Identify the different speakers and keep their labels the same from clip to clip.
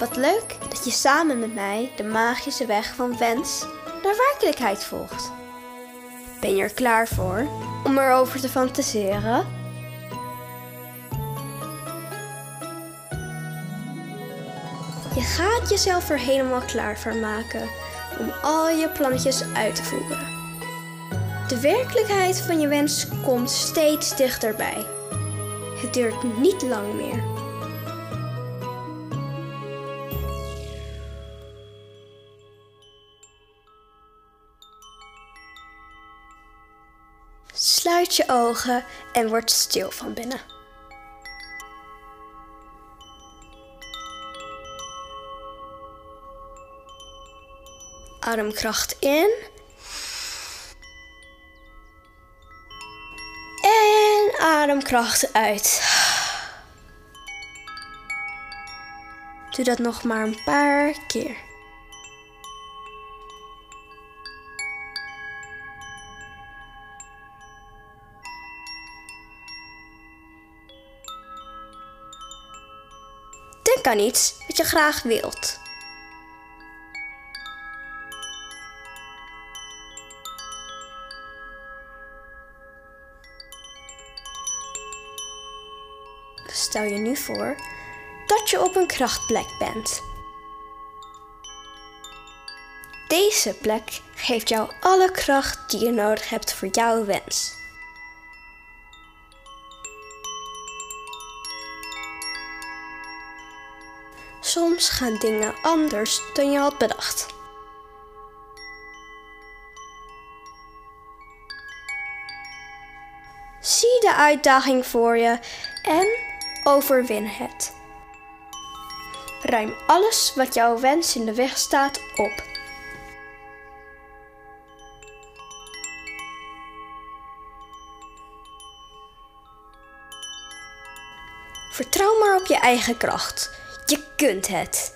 Speaker 1: Wat leuk dat je samen met mij de magische weg van wens naar werkelijkheid volgt. Ben je er klaar voor om erover te fantaseren? Je gaat jezelf er helemaal klaar voor maken om al je plannetjes uit te voeren. De werkelijkheid van je wens komt steeds dichterbij. Het duurt niet lang meer. Je ogen en word stil van binnen. Ademkracht in. En ademkracht uit. Doe dat nog maar een paar keer. Denk aan iets wat je graag wilt. Stel je nu voor dat je op een krachtplek bent. Deze plek geeft jou alle kracht die je nodig hebt voor jouw wens. Soms gaan dingen anders dan je had bedacht. Zie de uitdaging voor je en overwin het. Ruim alles wat jouw wens in de weg staat op. Vertrouw maar op je eigen kracht. Je kunt het.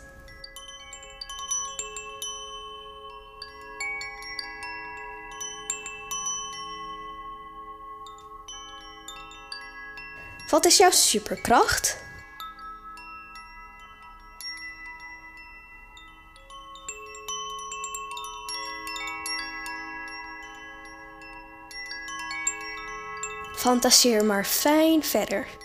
Speaker 1: Wat is jouw superkracht? Fantaseer maar fijn verder.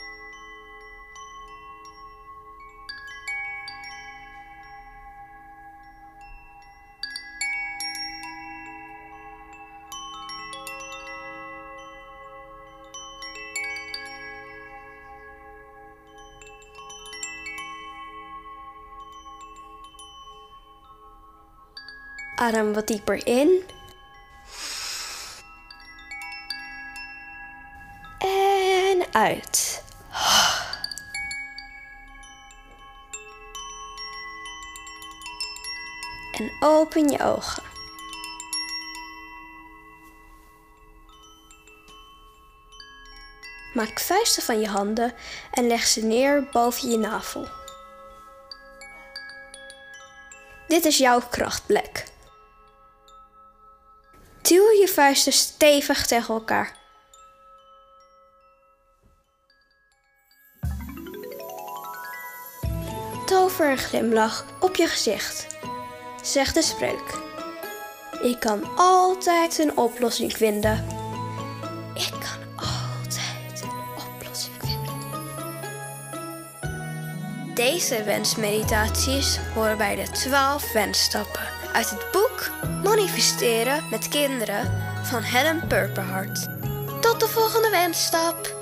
Speaker 1: Adem wat dieper in. En uit. En open je ogen. Maak vuisten van je handen en leg ze neer boven je navel. Dit is jouw krachtplek. Duw je vuisten stevig tegen elkaar. Tover een glimlach op je gezicht. Zeg de spreuk. Ik kan altijd een oplossing vinden. Ik kan altijd een oplossing vinden. Deze wensmeditaties horen bij de 12 wensstappen uit het boek Manifesteren met kinderen van Helen Purperhart. Tot de volgende wensstap!